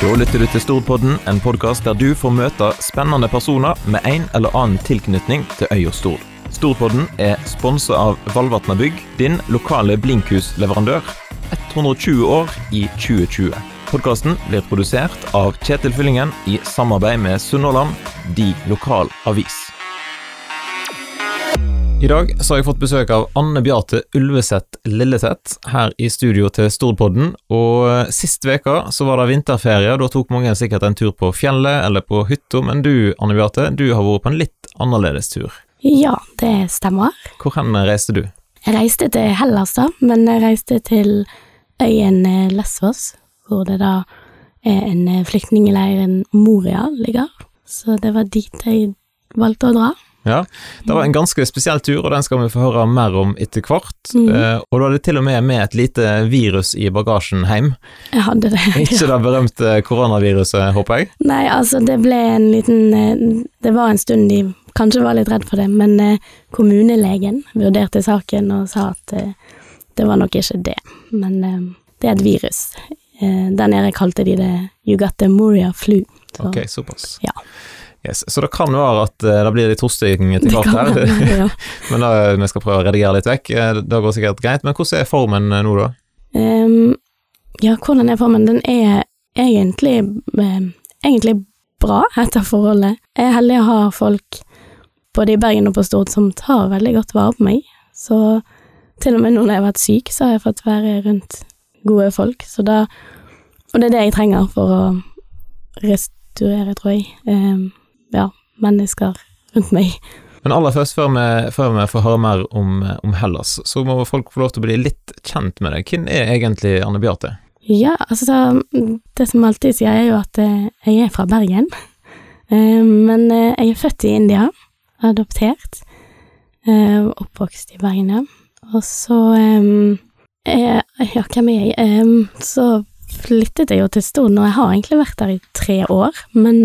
Da lytter du til Stordpodden, en podkast der du får møte spennende personer med en eller annen tilknytning til øya Stord. Storpodden er sponsa av Valvatna Bygg, din lokale blinkhusleverandør. 120 år i 2020. Podkasten blir produsert av Kjetil Fyllingen i samarbeid med Sunnhordland, de lokal avis. I dag så har jeg fått besøk av Anne Beate Ulveseth Lilleseth her i studio til Stordpodden, og sist veka så var det vinterferie, da tok mange sikkert en tur på fjellet eller på hytta, men du Anne Beate, du har vært på en litt annerledes tur. Ja, det stemmer. Hvor hen reiste du? Jeg reiste til Hellas, da, men jeg reiste til øyen Lesvos, hvor det da er en flyktningleir Moria ligger. Så det var dit jeg valgte å dra. Ja, det var en ganske spesiell tur, og den skal vi få høre mer om etter hvert. Mm. Eh, og du hadde til og med med et lite virus i bagasjen hjem. Jeg hadde det. Ikke det berømte koronaviruset, håper jeg? Nei, altså det ble en liten eh, Det var en stund de kanskje var litt redd for det, men eh, kommunelegen vurderte saken og sa at eh, det var nok ikke det. Men det er et virus. Eh, Der nede kalte de det You got the Moria flu. Så, Ok, såpass. Ja. Yes. Så det kan være at eh, det blir litt hosting etter hvert her, være, ja. men da, vi skal prøve å redigere litt vekk. Eh, Det går sikkert greit. Men hvordan er formen eh, nå, da? Um, ja, hvordan er formen? Den er egentlig, egentlig bra etter forholdet. Jeg er heldig å ha folk både i Bergen og på Stord som tar veldig godt vare på meg. Så til og med nå når jeg har vært syk, så har jeg fått være rundt gode folk. Så da, og det er det jeg trenger for å restaurere, tror jeg. Ehm, ja, mennesker rundt meg. Men aller først, før vi, før vi får høre mer om, om Hellas, så må folk få lov til å bli litt kjent med deg. Hvem er egentlig Anne Beate? Ja, altså Det som alltid sier, er jo at eh, jeg er fra Bergen. Eh, men eh, jeg er født i India, adoptert. Oppvokst i Bergen, ja. Og så Ja, hvem er jeg? Så flyttet jeg jo til Stord og Jeg har egentlig vært der i tre år, men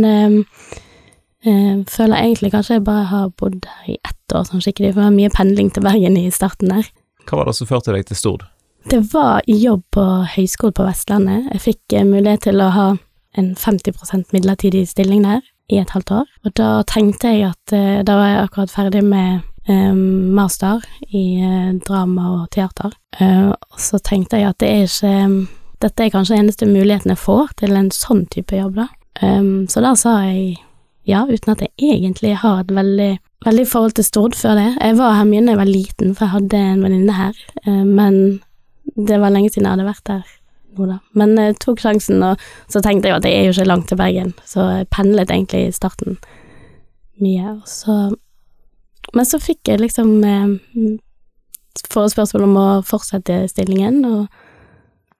eh, eh, føler egentlig kanskje jeg bare har bodd der i ett år sånn skikkelig, for det var mye pendling til Bergen i starten der. Hva var det som førte deg til Stord? Det var jobb på høyskole på Vestlandet. Jeg fikk eh, mulighet til å ha en 50 midlertidig stilling der i et halvt år. Og da tenkte jeg at eh, Da var jeg akkurat ferdig med Um, master i uh, drama og teater. Uh, og så tenkte jeg at det er ikke Dette er kanskje eneste muligheten jeg får til en sånn type jobb, da. Um, så da sa jeg ja, uten at jeg egentlig har et veldig veldig forhold til Stord før det. Jeg var her mye da jeg var liten, for jeg hadde en venninne her, eh, men det var lenge siden jeg hadde vært der nå, da. Men jeg tok sjansen, og så tenkte jeg jo at jeg er jo ikke langt til Bergen, så jeg pendlet egentlig i starten mye, og så Men så fikk jeg liksom eh, forespørsel om å fortsette stillingen, og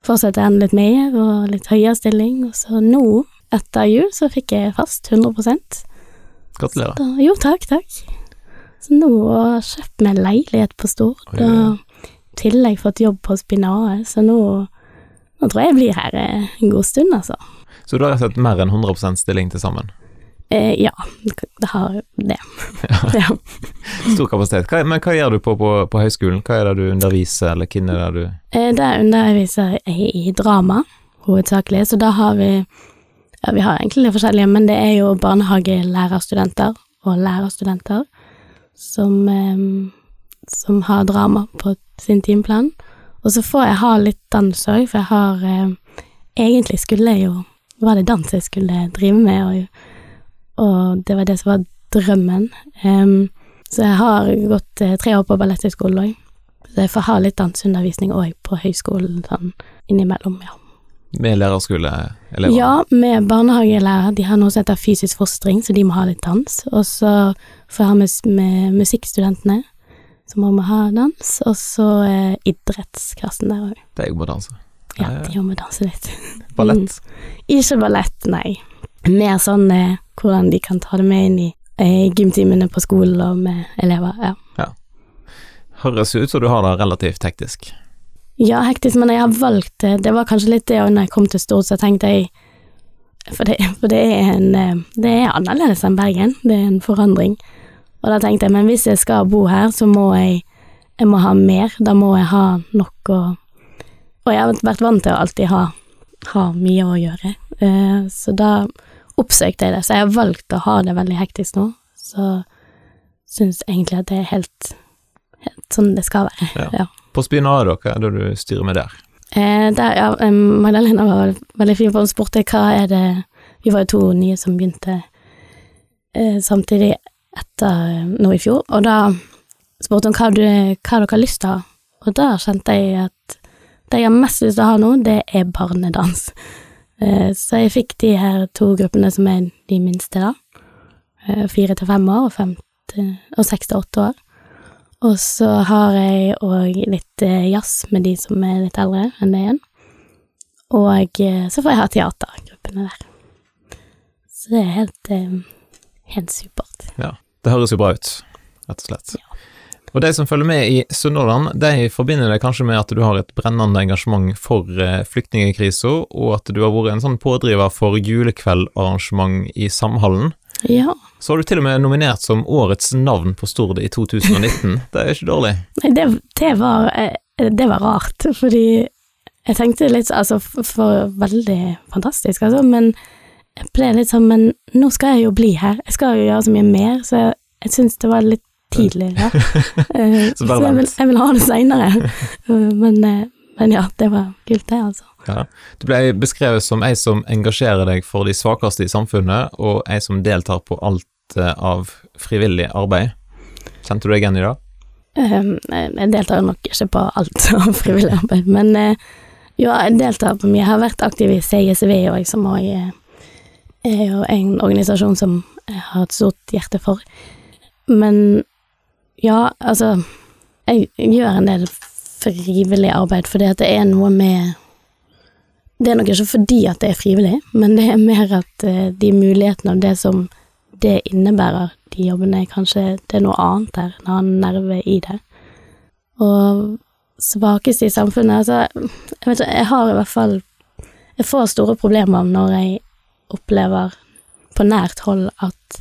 fortsette enda litt mer, og litt høyere stilling, og så nå, etter jul, så fikk jeg fast 100% Gratulerer. da, jo, takk, takk. Så nå har jeg kjøpt meg leilighet på Stord, oh, oi. og i tillegg fått jobb på Spinae, så nå, nå tror jeg jeg blir her en god stund, altså. Så du har rett og slett mer enn 100 stilling til sammen? Eh, ja, det har det. ja. Stor kapasitet. Hva, men hva gjør du på, på, på høyskolen? Hva er det du underviser, eller hvem er det du Eh, Der underviser jeg i drama, hovedsakelig, så da har vi ja, vi har egentlig litt forskjellige, men det er jo barnehagelærerstudenter og lærerstudenter som, eh, som har drama på sin timeplan. Og så får jeg ha litt dans òg, for jeg har eh, Egentlig skulle jeg jo Var det dans jeg skulle drive med, og, og det var det som var drømmen. Um, så jeg har gått eh, tre år på balletthøyskolen òg. Så jeg får ha litt danseundervisning òg på høyskolen sånn innimellom, ja. Med lærerskoleelever? Ja, med barnehagelærer. De har noe som heter fysisk fostring, så de må ha litt dans. Og så får jeg ha med, musikkstudentene, så må vi ha dans. Og så eh, idrettsklassen der òg. Det er må danse. Ja, Ja, ja. de må danse litt. Ballett. Ikke ballett, nei. Mer sånn eh, hvordan de kan ta det med inn i eh, gymtimene på skolen og med elever. Ja. Høres ut som du har det relativt hektisk. Ja, hektisk, men jeg har valgt det. Det var kanskje litt det og når jeg kom til Stord, så tenkte jeg For det, for det er en eh, Det er annerledes enn Bergen. Det er en forandring. Og da tenkte jeg, men hvis jeg skal bo her, så må jeg Jeg må ha mer. Da må jeg ha nok å Og jeg har vært vant til å alltid ha, ha mye å gjøre. Eh, så da oppsøkte jeg det. Så jeg har valgt å ha det veldig hektisk nå. Så syns egentlig at det er helt, helt sånn det skal være. Ja. Ja. På Spinare, hva er det du styrer med der? Eh, der, ja, Magdalena var veldig fin på hun spurte hva er det Vi var jo to nye som begynte eh, samtidig etter eh, nå i fjor, og da spurte hun hva, du, hva dere har lyst til å ha, og da kjente jeg at det jeg har mest lyst til å ha nå, det er barnedans. Eh, så jeg fikk de her to gruppene som er de minste, da. Eh, Fire til fem år og, fem til, og seks til åtte år. Og så har jeg òg litt eh, jazz med de som er litt eldre enn det igjen. Og eh, så får jeg ha teatergruppene der. Så det er helt, eh, helt supert. Det høres jo bra ut, rett og slett. Og de som følger med i Sunnhordland, de forbinder det kanskje med at du har et brennende engasjement for flyktningkrisa, og at du har vært en sånn pådriver for julekveldarrangement i Samhallen. Ja. Så har du til og med nominert som årets navn på Stord i 2019. Det er ikke dårlig. Nei, det, det, var, eh, det var rart, fordi jeg tenkte litt Altså, for, veldig fantastisk, altså, men jeg ble litt sånn Men nå skal jeg jo bli her, jeg skal jo gjøre så mye mer, så jeg, jeg syns det var litt tidlig, ja. Eh, Så bare jeg, vil, jeg vil ha det seinere. men, eh, men ja, det var kult, det, altså. Ja. Du ble beskrevet som ei som engasjerer deg for de svakeste i samfunnet, og ei som deltar på alt eh, av frivillig arbeid. Kjente du deg igjen i det? Um, jeg deltar nok ikke på alt av frivillig arbeid, men uh, jo, jeg deltar på mye. Jeg har vært aktiv i CSV òg, som òg er jo en organisasjon som jeg har et stort hjerte for. Men ja, altså Jeg gjør en del frivillig arbeid fordi at det er noe med Det er nok ikke fordi at det er frivillig, men det er mer at eh, de mulighetene av det som det innebærer, de jobbene, kanskje Det er noe annet der, en annen nerve i det. Og svakeste i samfunnet Altså, jeg vet jeg har i hvert fall Jeg får store problemer når jeg opplever på nært hold at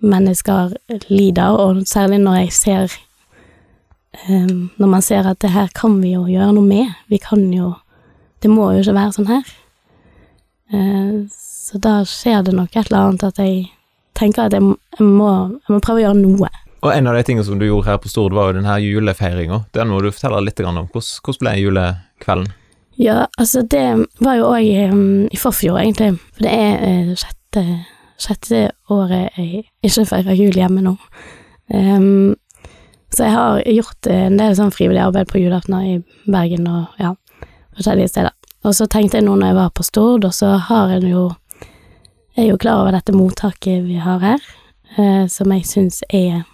mennesker lider, og særlig når jeg ser um, Når man ser at det her kan vi jo gjøre noe med. Vi kan jo Det må jo ikke være sånn her. Eh, så da skjer det nok et eller annet at jeg tenker at jeg, må- jeg, må, jeg må prøve å gjøre noe. Og en av de tingene som du gjorde her på Stord, var jo denne julefeiringa. Den må du fortelle litt om. Hvordan, hvordan ble julekvelden? Ja, altså det var jo òg i forfjor, egentlig. For det er uh, sjette, sjette året jeg ikke feirer jul hjemme nå. Um, så jeg har gjort eh, en del sånn frivillig arbeid på julaftener i Bergen og ja, forskjellige steder. Og så tenkte jeg nå når jeg var på Stord, og så har jeg jo Jeg er jo klar over dette mottaket vi har her, eh, som jeg syns er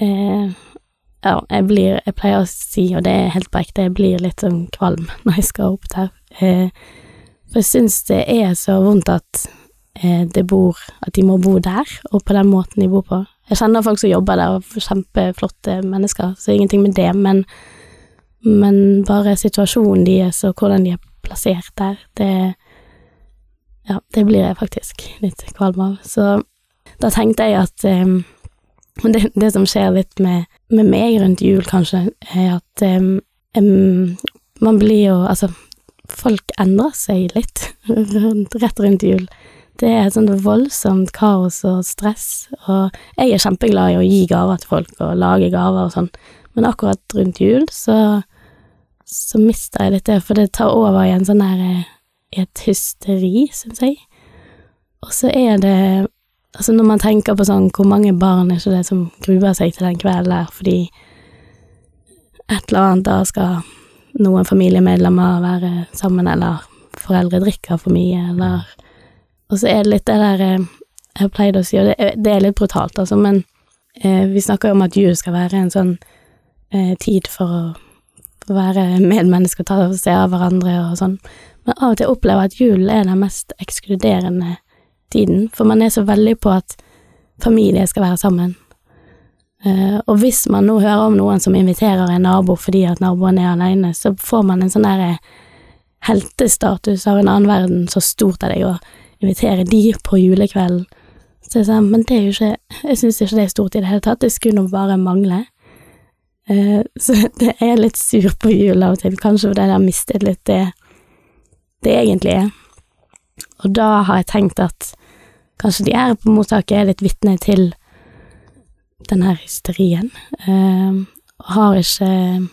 eh, ja, jeg blir Jeg pleier å si, og det er helt på ekte, jeg blir litt sånn kvalm når jeg skal opp der. Eh, for jeg syns det er så vondt at eh, det bor At de må bo der, og på den måten de bor på. Jeg kjenner folk som jobber der, og kjempeflotte mennesker, så ingenting med det, men men bare situasjonen deres og hvordan de er plassert der, det Ja, det blir jeg faktisk litt kvalm av. Så da tenkte jeg at um, det, det som skjer litt med, med meg rundt jul, kanskje, er at um, um, man blir jo Altså, folk endrer seg litt rundt, rett rundt jul. Det er et sånt voldsomt kaos og stress, og jeg er kjempeglad i å gi gaver til folk og lage gaver og sånn, men akkurat rundt jul så, så mister jeg litt det, for det tar over i en sånn her eh, et hysteri, syns jeg. Og så er det Altså når man tenker på sånn hvor mange barn er ikke det som gruer seg til den kvelden der fordi et eller annet da skal noen familiemedlemmer være sammen, eller foreldre drikker for mye, eller Og så er det litt det der eh, jeg har pleid å si, og det, er- det er litt brutalt, altså, men eh, vi snakker jo om at jul skal være en sånn eh, tid for å være medmennesker, ta seg av hverandre og sånn, men av og til opplever jeg at julen er den mest ekskluderende tiden, for man er så veldig på at familie skal være sammen. Eh, og hvis man nå hører om noen som inviterer en nabo fordi at naboen er alene, så får man en sånn der eh, heltestatus av en annen verden, så stort er det å invitere de på julekvelden. Så jeg sånn, men det er jo ikke Jeg syns ikke det er stort i det hele tatt, det skulle nå bare mangle. Eh, så det er litt sur på jul av og til, kanskje fordi jeg har mistet litt det det egentlig er. og da har jeg tenkt at kanskje de her på mottaket er litt vitne til den her hysterien. Og har ikke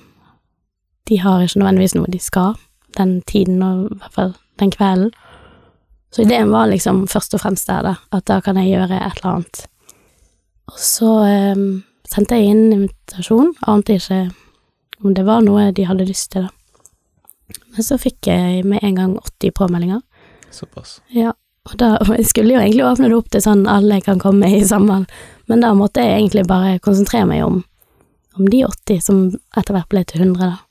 De har ikke nødvendigvis noe de skal den tiden, og i hvert fall den kvelden. Så ideen var liksom først og fremst der, da, at da kan jeg gjøre et eller annet. Og så eh, sendte jeg inn invitasjon, ante ikke om det var noe de hadde lyst til, da. Men så fikk jeg med en gang 80 påmeldinger. Såpass. Ja, og da jeg skulle jo egentlig åpne det opp til sånn alle kan komme i sammen, men da måtte jeg egentlig bare konsentrere meg om, om de 80 som etter hvert ble til 100, da,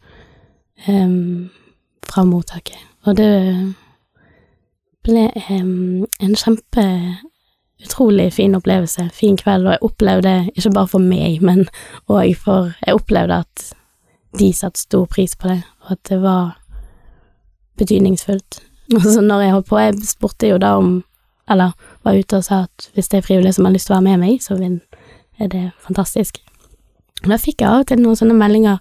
Um, fra mottaket. Og det ble um, en kjempe utrolig fin opplevelse, fin kveld, og jeg opplevde, ikke bare for meg, men òg for Jeg opplevde at de satte stor pris på det, og at det var betydningsfullt. Og så når jeg holdt på, jeg spurte jo da om Eller var ute og sa at hvis det er frivillige som har lyst til å være med meg, så er det fantastisk. Da fikk jeg av og til noen sånne meldinger.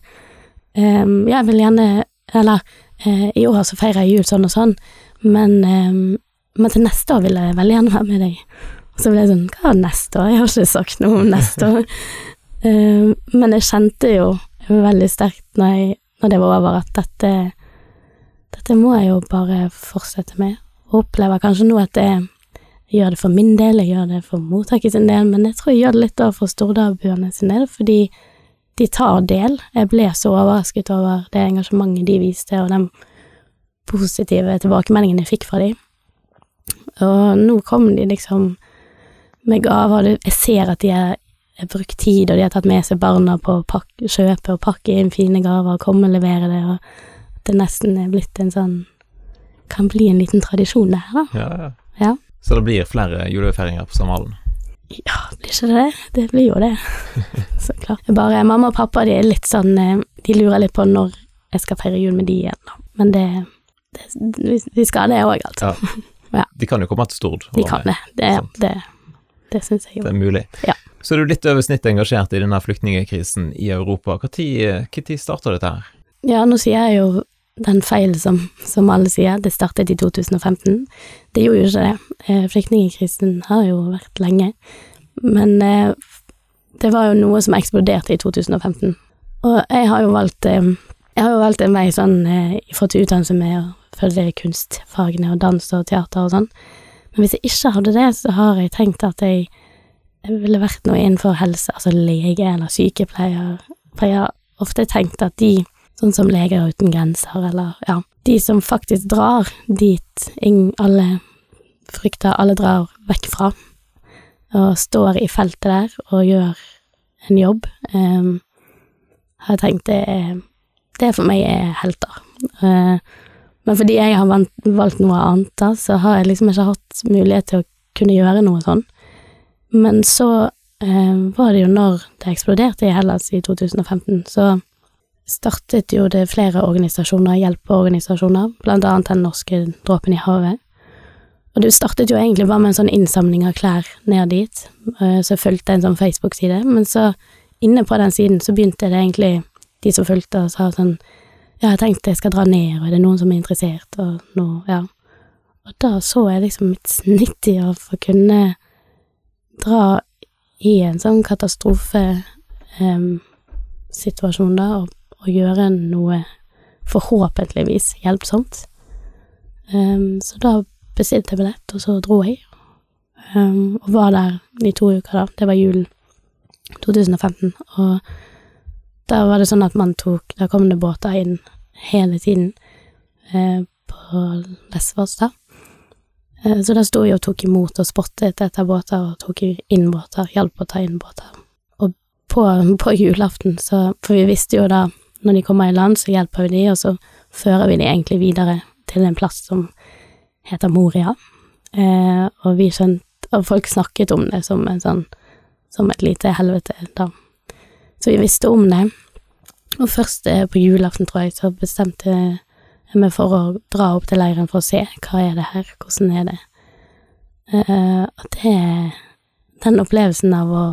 Um, jeg vil gjerne Eller uh, i år så feirer jeg jul sånn og sånn, men, um, men til neste år vil jeg veldig gjerne være med deg. Og så ble jeg sånn Hva er neste år? Jeg har ikke sagt noe om neste år. Em, men jeg kjente jo veldig sterkt når, jeg, når det var over, at dette dette må jeg jo bare fortsette med, og opplever kanskje nå at jeg gjør det for min del, jeg gjør det for mottaket sin del, men jeg tror jeg gjør det litt for stordabuene sin del, fordi de tar del. Jeg ble så overrasket over det engasjementet de viste, og de positive tilbakemeldingene jeg fikk fra de. Og nå kom de liksom med gaver, og jeg ser at de har brukt tid, og de har tatt med seg barna på å kjøpe og pakke inn fine gaver og komme og levere det, og det nesten er blitt en sånn Kan bli en liten tradisjon, det her, da. Ja, ja. Ja. Så det blir flere julefeiringer på Samhallen? Ja, blir ikke det det? Det blir jo det. Så klart. Bare mamma og pappa, de er litt sånn eh, De lurer litt på når jeg skal feire jul med de igjen, da. Men det, det vi- skal det òg, altså. De kan jo komme til Stord. De kan det. Det, det, det syns jeg jo. Det er mulig. Ja. Så er du litt over snittet engasjert i denne flyktningkrisen i Europa. Når starta dette her? Ja, nå sier jeg jo den feilen som, som alle sier, det startet i 2015. Det gjorde jo ikke det. Eh, Flyktningkrisen har jo vært lenge. Men eh, det var jo noe som eksploderte i 2015. Og jeg har jo valgt eh, har jo valgt en vei sånn i forhold til utdannelse med å følge kunstfagene og dans og teater og sånn. Men hvis jeg ikke hadde det, så har jeg tenkt at jeg, ville vært noe innenfor helse, altså lege eller sykepleier. For jeg har ofte tenkt at de sånn som Leger uten grenser, eller ja, de som faktisk drar dit alle frykter, alle drar vekk fra, og står i feltet der og gjør en jobb, um, har jeg tenkt det det for meg er helter. Eh, men fordi jeg har valgt, noe annet, da, så har jeg liksom ikke hatt mulighet til å kunne gjøre noe sånn. Men så eh, var det jo når det eksploderte i Hellas i 2015, så startet jo det flere organisasjoner, hjelpeorganisasjoner, blant annet den norske Dråpen i havet. Og det startet jo egentlig bare med en sånn innsamling av klær ned dit, eh, så jeg fulgte en sånn Facebook-side, men så inne på den siden så begynte det egentlig de som fulgte og sa sånn ja, jeg tenkte jeg skal dra ned, og er det noen som er interessert, og noe, ja. Og da så jeg liksom mitt snitt i å få kunne dra i en sånn katastrofesituasjon, um, da, og, og gjøre noe forhåpentligvis hjelpsomt. Um, så da bestilte jeg billett, og så dro jeg. Um, og var der i to uker, da. Det var julen 2015. Og da var det sånn at man tok Da kom det båter inn hele tiden eh, på Lesvos, da. Eh, så da sto jeg og tok imot og spottet etter båter, og tok inn båter, hjalp å ta inn båter. Og på, på julaften, så For vi visste jo da, når de kommer i land, så hjelper vi de, og så fører vi de egentlig videre til en plass som heter Moria. Eh, og vi skjønte Og folk snakket om det som en sånn Som et lite helvete, da. Så vi visste om det. Og først eh, på julaften, tror jeg, så bestemte jeg meg for å dra opp til leiren for å se hva er det her, hvordan er det. Uh, og det Den opplevelsen av å,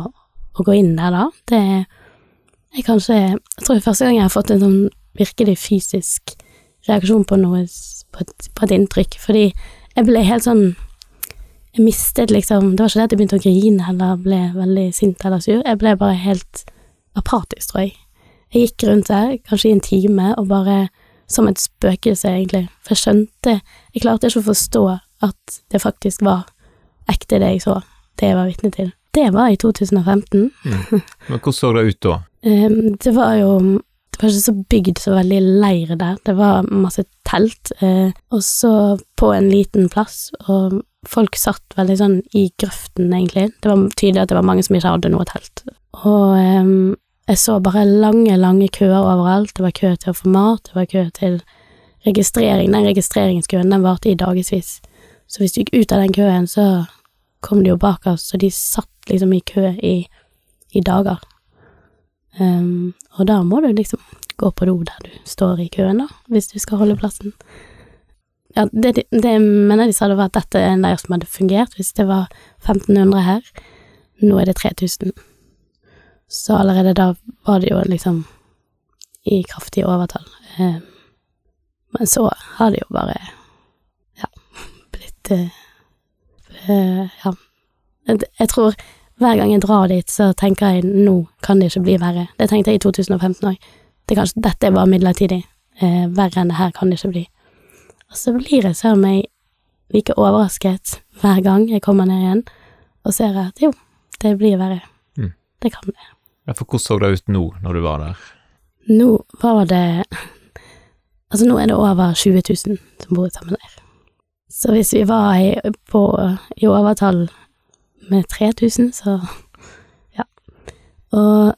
å gå inn der, da, det er kanskje Jeg tror det er første gang jeg har fått en sånn virkelig fysisk reaksjon på noe på et, på et inntrykk, fordi Jeg ble helt sånn Jeg mistet liksom Det var ikke det at jeg begynte å grine eller ble veldig sint eller sur, jeg ble bare helt apatisk, tror jeg. Jeg gikk rundt der, kanskje i en time, og bare som et spøkelse, egentlig. For jeg skjønte Jeg klarte ikke å forstå at det faktisk var ekte, det jeg så, det jeg var vitne til. Det var i 2015. Mm. Men hvordan så det ut da? Um, det var jo Det var ikke så bygd så veldig leir der. Det var masse telt, uh, og så på en liten plass, og folk satt veldig sånn i grøften, egentlig. Det var tydelig at det var mange som ikke hadde noe telt. Og um, jeg så bare lange, lange køer overalt. Det var kø til å få mat, det var kø til registrering. Den registreringskøen den varte i dagevis. Så hvis du gikk ut av den køen, så kom de jo bak oss, så de satt liksom i kø i, i dager. Um, og da må du liksom gå på do der du står i køen, da, hvis du skal holde plassen. Ja, det, det mener de sa det var at dette er en leir som hadde fungert hvis det var 1500 her. Nå er det 3000. Så allerede da var det jo liksom i kraftig overtall. Um, men så har det jo bare, ja, blitt uh, uh, Ja. Jeg tror hver gang jeg drar dit, så tenker jeg nå kan det ikke bli verre. Det tenkte jeg i 2015 òg. Det dette bare midlertidig. Eh, verre enn det her kan det ikke bli. Og så blir jeg søren meg like overrasket hver gang jeg kommer ned igjen og ser at jo, det blir verre. Mm. Det kan det. Ja, for hvordan så det ut nå, når du var der? Nå var det Altså, nå er det over 20 000 som bor sammen der. Så hvis vi var i, på, i overtall med 3000, så ja. Og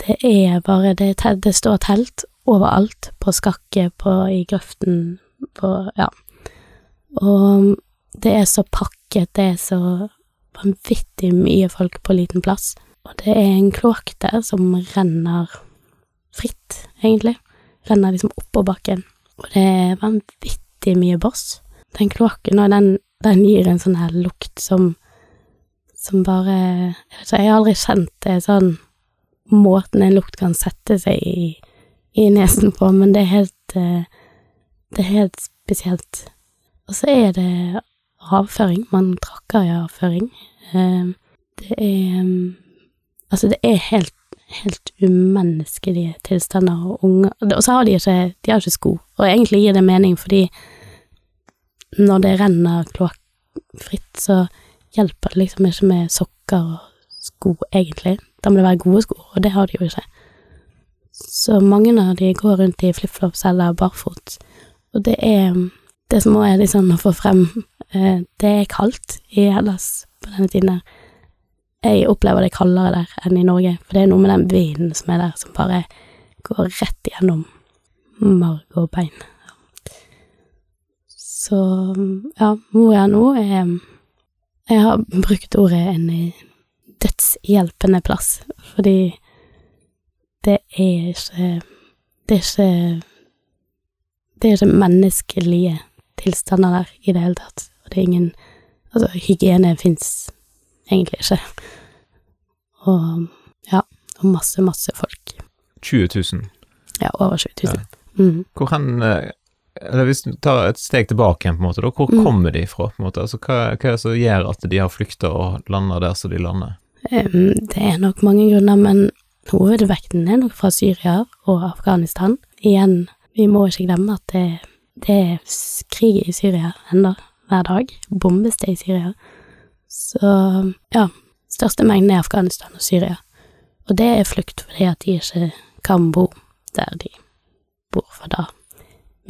det er bare Det, det står telt overalt, på skakket, på, i grøften, på Ja. Og det er så pakket, det er så vanvittig mye folk på liten plass. Og det er en kloakk der som renner fritt, egentlig. Renner liksom oppå bakken. Og det er vanvittig mye boss. Den kloakken, og den, den gir en sånn her lukt som som bare Jeg vet ikke, jeg har aldri kjent det sånn Måten en lukt kan sette seg i, i nesen på, men det er helt eh, Det er helt spesielt. Og så er det avføring. Man trakker i avføring. Eh, det er Altså, det er helt, helt umenneskelige tilstander, og unger Og så har de ikke De har ikke sko, og egentlig gir det mening, fordi når det renner kloakkfritt, så hjelper det liksom ikke med sokker og sko, egentlig. Da må det være gode sko, og det har de jo ikke. Så mange av de går rundt i flipflops eller barfot, og det er det som òg er litt sånn å få frem eh, Det er kaldt i Hellas på denne tiden her. Jeg opplever det kaldere der enn i Norge, for det er noe med den vinden som er der, som bare går rett igjennom marg og bein. Så ja, Moria nå er Jeg har brukt ordet en dødshjelpende plass, fordi det er ikke Det er ikke Det er ikke menneskelige tilstander der i det hele tatt, og det er ingen Altså, hygiene fins egentlig ikke. Og ja, og masse, masse folk. 20 000? Ja, over 20 000. Ja. Mm. Hvor hen eller Hvis du tar et steg tilbake igjen, på en måte, da, hvor Mm. kommer de fra? på en måte? Altså, hva, hva er det som gjør at de har flykta og landa der som de lander? Um, det er nok mange grunner, men hovedvekten er nok fra Syria og Afghanistan. Igjen, vi må ikke glemme at det, det er krig i Syria ennå, hver dag. Bombes det i Syria. Så ja, største mengden er Afghanistan og Syria. Og det er flukt fordi at de ikke kan bo der de bor, for da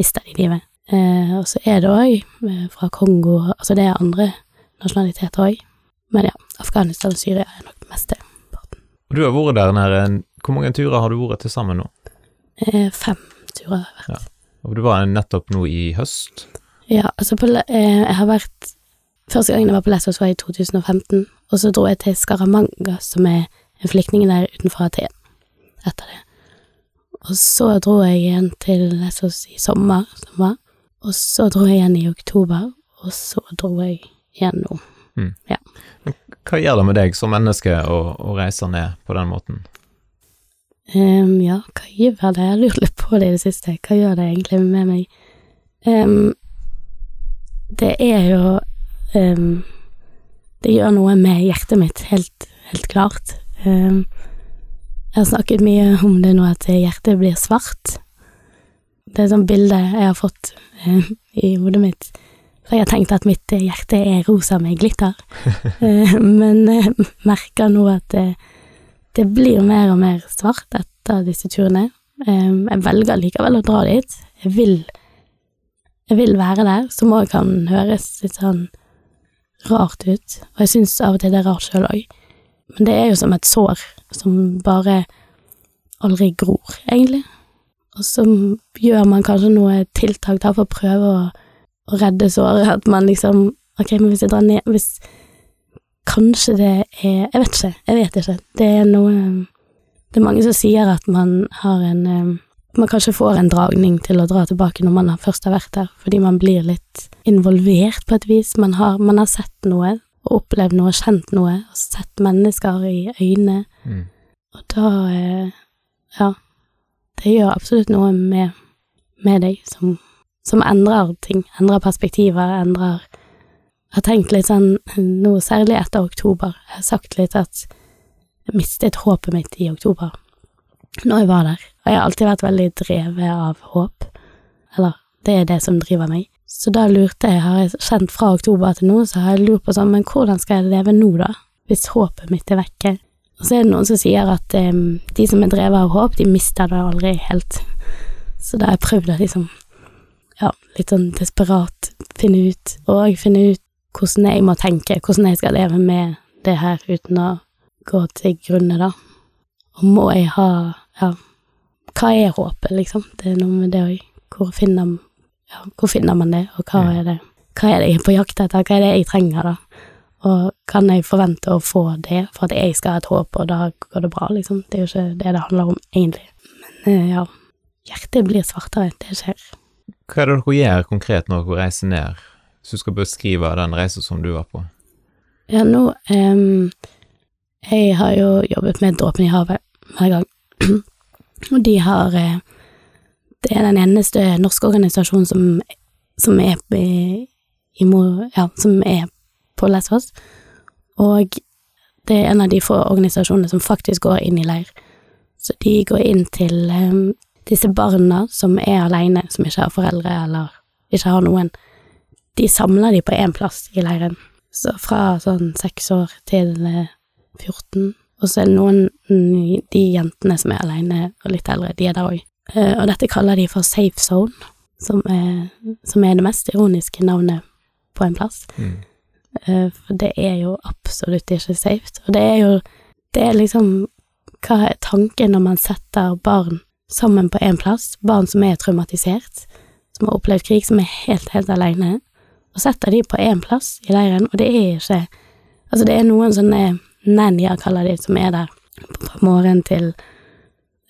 mister de livet. Eh, og så er det òg eh, fra Kongo, altså det er andre nasjonaliteter òg. Men ja, Afghanistan og Syria er nok meste. Og Du har vært der nede, hvor mange turer har du vært til sammen nå? Eh, fem turer har vært. Ja. Og Du var nettopp nå i høst. Ja, altså på, eh, jeg har vært Første gangen jeg var på Lesvos var i 2015, og så dro jeg til Scaramanga, som er en flyktningleir utenfor Aten, etter det. Og så dro jeg igjen til Lesvos i sommer, som var, og så dro jeg igjen i oktober, og så dro jeg igjen nå. Hva gjør det med deg som menneske å, å reise ned på den måten? Ehm, ja, hva gjør det? Jeg har lurt litt på det i det siste. Hva gjør det egentlig med meg? Um, det er jo um, Det gjør noe med hjertet mitt, helt, helt klart. Um, jeg har snakket mye om det nå, at hjertet blir svart. Det er et sånt bilde jeg har fått um, i hodet mitt. For jeg har tenkt at mitt hjerte er rosa med glitter. men jeg merker nå at det, det blir mer og mer svart etter disse turene. jeg velger likevel å dra dit. Jeg vil jeg vil være der, som òg kan høres litt sånn rart ut, og jeg syns av og til det er rart sjøl òg, men det er jo som et sår som bare aldri gror, egentlig, og så gjør man kanskje noe tiltak for å prøve å, å redde såret, at man liksom Ok, men hvis jeg drar ned Hvis kanskje det er Jeg vet ikke, jeg vet ikke. Det er noe Det er mange som sier at man har en man kanskje får en dragning til å dra tilbake når man først har vært der, fordi man blir litt involvert på et vis. Man har, man har sett noe, og opplevd noe, kjent noe, og sett mennesker i øynene. Mm. Og da eh, Ja. Det gjør absolutt noe med, med deg som, som, endrer ting. Endrer perspektiver, endrer har tenkt litt sånn noe særlig etter oktober. Jeg har sagt litt at jeg mistet håpet mitt i oktober når jeg var der. Og jeg har alltid vært veldig drevet av håp. Eller, det er det som driver meg. Så da lurte jeg, har jeg kjent fra oktober til nå, så har jeg lurt på sånn, men hvordan skal jeg leve nå, da? Hvis håpet mitt er vekke. Og så er det noen som sier at um, de som er drevet av håp, de mister det aldri helt. Så da har jeg prøvd å liksom, ja, litt sånn desperat finne ut, og finne ut hvordan jeg må tenke, hvordan jeg skal leve med det her uten å gå til grunne, da. Og må jeg ha ja, hva er håpet, liksom? Det er noe med det òg. Hvor, ja, hvor finner man det, og hva er det, hva er det jeg er på jakt etter, hva er det jeg trenger, da? Og kan jeg forvente å få det for at jeg skal ha et håp, og da går det bra, liksom? Det er jo ikke det det handler om, egentlig. Men eh, ja, hjertet blir svartere, det skjer. Hva er det dere gjør konkret når dere reiser ned, hvis du skal beskrive den reisen som du var på? Ja, nå um, Jeg har jo jobbet med Dråpen i havet hver gang. Og de har eh, Det er den eneste norske organisasjonen som, som er i, i ja, som er på Lesvos. Og det er en av de få organisasjonene som faktisk går inn i leir. Så de går inn til um, disse barna som er aleine, som ikke har foreldre eller ikke har noen. De samler de på én plass i leiren. Så fra sånn seks år til uh, 14 og så er det noen de jentene som er alene og litt eldre, de er der òg. Eh, og dette kaller de for safe zone, som er, som er det mest ironiske navnet på en plass. Mm. Eh, for det er jo absolutt ikke safe. Og det er jo Det er liksom Hva er tanken når man setter barn sammen på én plass? Barn som er traumatisert, som har opplevd krig, som er helt, helt alene, og setter de på én plass i leiren, og det er ikke Altså, det er noen sånne nannier, kaller de, som er der fra morgen til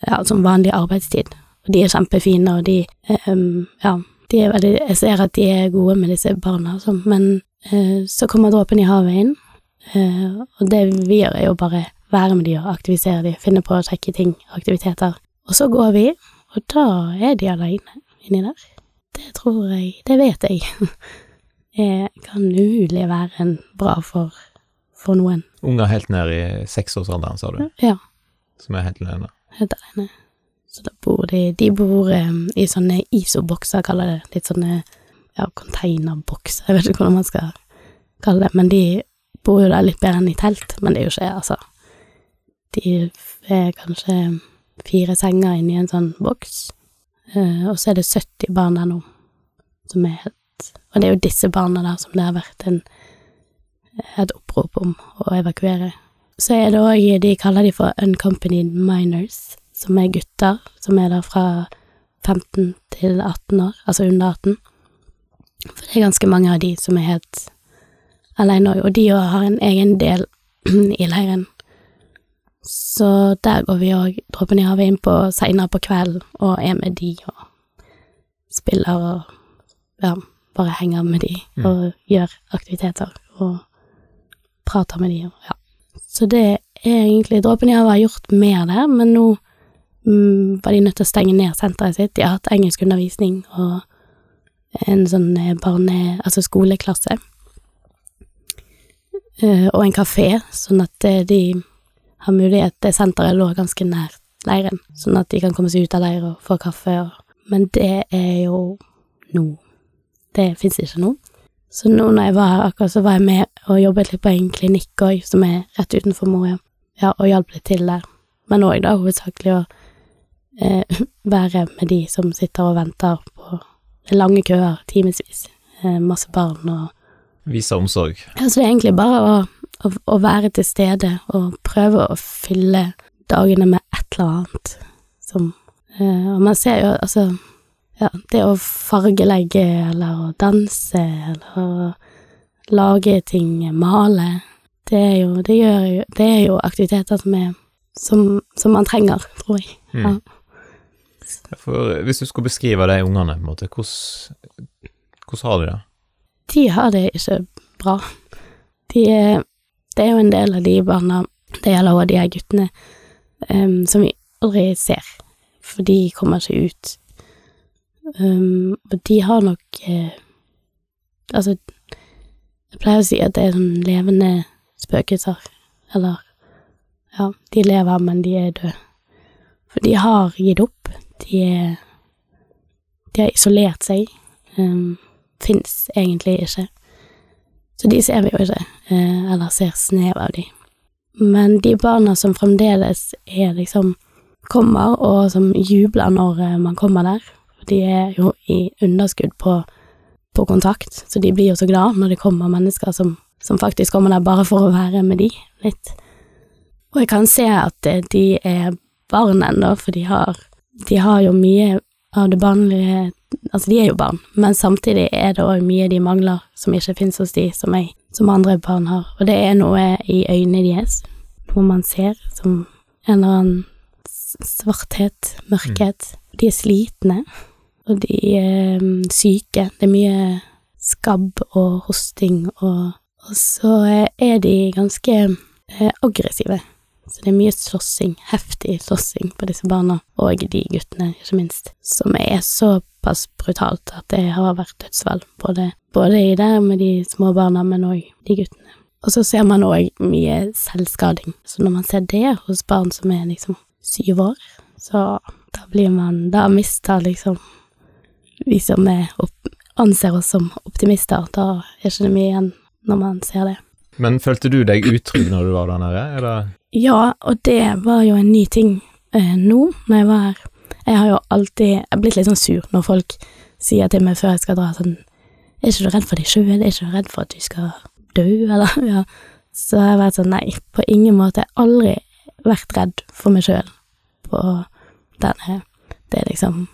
ja, som vanlig arbeidstid. Og de er kjempefine, og de um, ja, de er veldig Jeg ser at de er gode med disse barna, altså. men uh, så kommer dråpen i havet inn, uh, og det vi gjør, er jo bare være med de og aktivisere de, finne på å sjekke ting, aktiviteter. Og så går vi, og da er de aleine inni der. Det tror jeg Det vet jeg. Det kan umulig være en bra for for noen. Unger helt ned i seksårsalderen, sa du? Ja. Som er helt alene? Helt alene. Så da bor de De bor um, i sånne ISO-bokser, kaller det. Litt sånne ja, containerbokser, jeg vet ikke hvordan man skal kalle det. Men de bor jo der litt bedre enn i telt, men det er jo ikke altså. De er kanskje fire senger inni en sånn boks, uh, og så er det 70 barn der nå, som er helt Og det er jo disse barna der som det har vært en et opprop om å evakuere. Så er det òg De kaller de for uncompanied minors, som er gutter som er der fra 15 til 18 år, altså under 18. For det er ganske mange av de som er helt alene òg, og de òg har en egen del i leiren. Så der går vi òg dråpen i havet inn på seinere på kvelden og er med de og spiller og ja, bare henger med de mm. og gjør aktiviteter og prater med de, og ja. Så det er egentlig Dråpen i havet har gjort mer der, men nå mm, var de nødt til å stenge ned senteret sitt. De har hatt engelskundervisning og en sånn eh, barne... altså skoleklasse. Uh, og en kafé, sånn at eh, de har mulighet Det senteret lå ganske nær leiren, sånn at de kan komme seg ut av leir og få kaffe og Men det er jo nå. Det fins ikke nå. Så nå når jeg var her akkurat, så var jeg med og jobbet litt på en klinikk òg, som er rett utenfor Moria, ja, og hjalp litt til der. Men òg da hovedsakelig å eh, være med de som sitter og venter på lange køer, timevis, eh, masse barn og Vise omsorg. Ja, så det er egentlig bare å, å, å være til stede og prøve å fylle dagene med et eller annet som eh, Og man ser jo, altså Ja, det å fargelegge eller å danse eller å lage ting, male Det er jo Det, gjør det er jo aktiviteter som er som, som man trenger, tror jeg. Ja. For hvis du skulle beskrive de ungene, på en måte, hvordan, hvordan har de det? de har det ikke bra. De er Det er jo en del av de barna, det gjelder også de her guttene, um, som vi aldri ser, for de kommer ikke ut. Um, og de har nok uh, Altså, jeg pleier å si at det er sånn levende spøkelser, eller Ja, de lever, men de er døde. For de har gitt opp. De er De har isolert seg. Um, fins egentlig ikke. Så de ser vi jo ikke, eh, eller ser snev av de. Men de barna som fremdeles er liksom kommer, og som jubler når eh, man kommer der, de er jo i underskudd på, på kontakt, så de blir jo så glad når det kommer mennesker som, som faktisk kommer der bare for å være med de, litt. Og jeg kan se at eh, de er barn ennå, for de har, de har jo mye av det barnlige Altså, de er jo barn, men samtidig er det òg mye de mangler som ikke finnes hos de, som jeg, som andre barn har, og det er noe i øynene deres, noe man ser som en eller annen svarthet, mørkhet. De er slitne, og de er um, syke. Det er mye skabb og hosting, og, og så er de ganske eh, aggressive. Så det er mye slåssing, heftig slåssing på disse barna, og de guttene, ikke minst, som er såpass brutalt at det har vært dødsfall, både, både i det med de små barna, men òg de guttene. Og så ser man òg mye selvskading, så når man ser det hos barn som er liksom syv år, så da blir man Da mister liksom vi som opp, anser oss som optimister, da er ikke det mye igjen når man ser det. Men følte du deg utrygg når du var der nede, eller? Ja, og det var jo en ny ting eh, nå, når jeg var her. Jeg har jo alltid Jeg blitt litt sånn sur når folk sier til meg før jeg skal dra sånn Er ikke du redd for deg sjøl? Er ikke du redd for at du skal dø, eller? Ja. Så jeg har vært sånn Nei, på ingen måte. Jeg har aldri vært redd for meg sjøl på denne Det er liksom.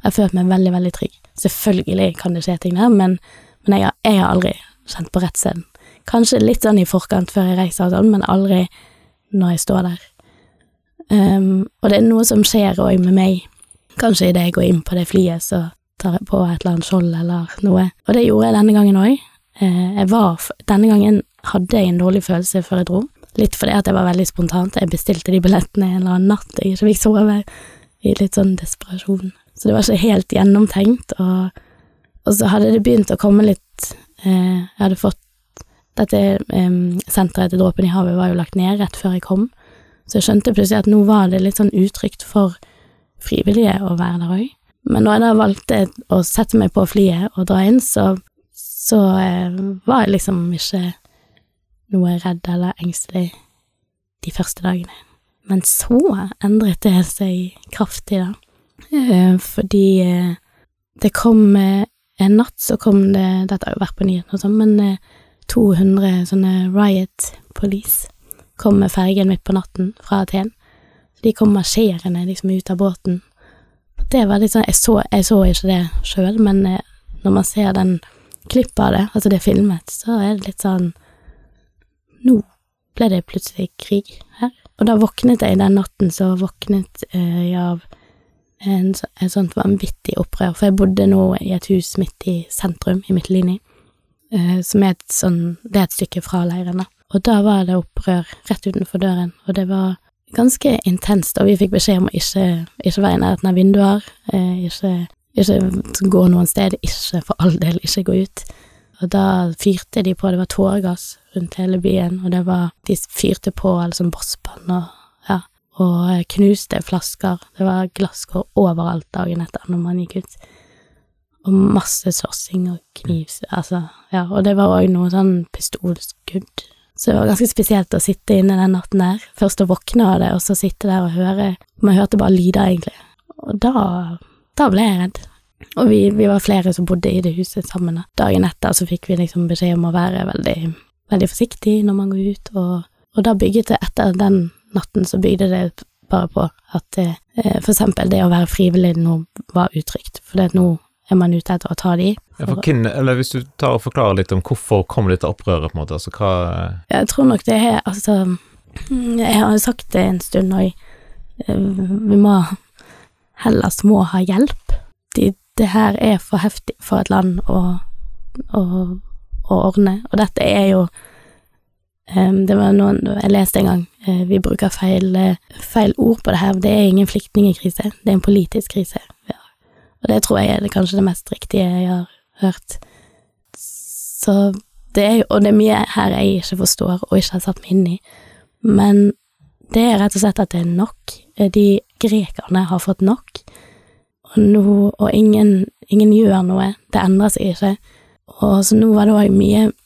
Jeg har følt meg veldig, veldig trygg. Selvfølgelig kan det skje ting der, men, men jeg, har, jeg har aldri kjent på redselen. Kanskje litt sånn i forkant før jeg reiser og sånn, men aldri når jeg står der. Um, og det er noe som skjer òg med meg. Kanskje idet jeg går inn på det flyet, så tar jeg på et eller annet skjold eller noe. Og det gjorde jeg denne gangen òg. Uh, Denne gangen hadde jeg en dårlig følelse før jeg dro. Litt fordi at jeg var veldig spontant. Jeg bestilte de billettene en eller annen natt jeg ikke fikk sove, i litt sånn desperasjon. Så det var ikke helt gjennomtenkt, og, og så hadde det begynt å komme litt eh, Jeg hadde fått dette eh, senteret til Dråpen i havet var jo lagt ned rett før jeg kom, så jeg skjønte plutselig at nå var det litt sånn utrygt for frivillige å være der òg. Men når jeg da valgte å sette meg på flyet og dra inn, så, så eh, var jeg liksom ikke noe redd eller engstelig de første dagene. Men så endret det seg kraftig, da. Eh, fordi eh, det kom eh, En natt så kom det Dette har jo vært på nyhetene og sånn, men eh, 200 sånne riot police kom med fergen midt på natten fra Aten. De kom marsjerende liksom ut av båten. Det var litt sånn Jeg så, jeg så ikke det sjøl, men når man ser den klippet av det, altså det filmet, så er det litt sånn Nå ble det plutselig krig her. Og da våknet jeg den natten, så våknet jeg av en, et sånt vanvittig opprør, for jeg bodde nå i et hus midt i sentrum, i Midtlinje eh, som er et sånn Det er et stykke fra leirene. Og da var det opprør rett utenfor døren, og det var ganske intenst, og vi fikk beskjed om å ikke, ikke være i nærheten av vinduer, eh, ikke ikke gå noen sted, ikke for all del ikke gå ut. Og da fyrte de på, det var tåregass rundt hele byen, og det var De fyrte på alle sånn bosspann og og knuste flasker. Det var glasskår overalt dagen etter når man gikk ut. Og masse sossing og kniv, altså, ja, og det var òg noe sånn pistolskudd. Så det var ganske spesielt å sitte inne den natten der. Først å våkne av det, og så sitte der og høre Man hørte bare lyder, egentlig. Og da, da ble jeg redd. Og vi, vi, var flere som bodde i det huset sammen. Dagen etter så fikk vi liksom beskjed om å være veldig, veldig forsiktig når man går ut, og, og da bygget det etter den natten så bygde det bare på at eh, for eksempel det å være frivillig nå var utrygt, for det at nå er man ute etter å ta de. Ja, for hvem, eller Hvis du tar og forklarer litt om hvorfor kom dette opprøret, på en måte, altså hva Jeg tror nok det er altså Jeg har jo sagt det en stund, òg, vi må Hellas må ha hjelp. De, det her er for heftig for et land å, å, å ordne, og dette er jo Det var noen Jeg leste en gang uh, vi bruker feil, uh, feil, ord på det her. Det er ingen flyktningkrise, det er en politisk krise. Ja. Og det tror jeg er det, kanskje det mest riktige jeg har hørt. Så det er jo Og det er mye her jeg ikke forstår og ikke har satt meg inn i, men det er rett og slett at det er nok. De grekerne har fått nok, og, nå, og ingen, ingen, gjør noe. Det endrer seg ikke. Og så nå var det òg mye eh,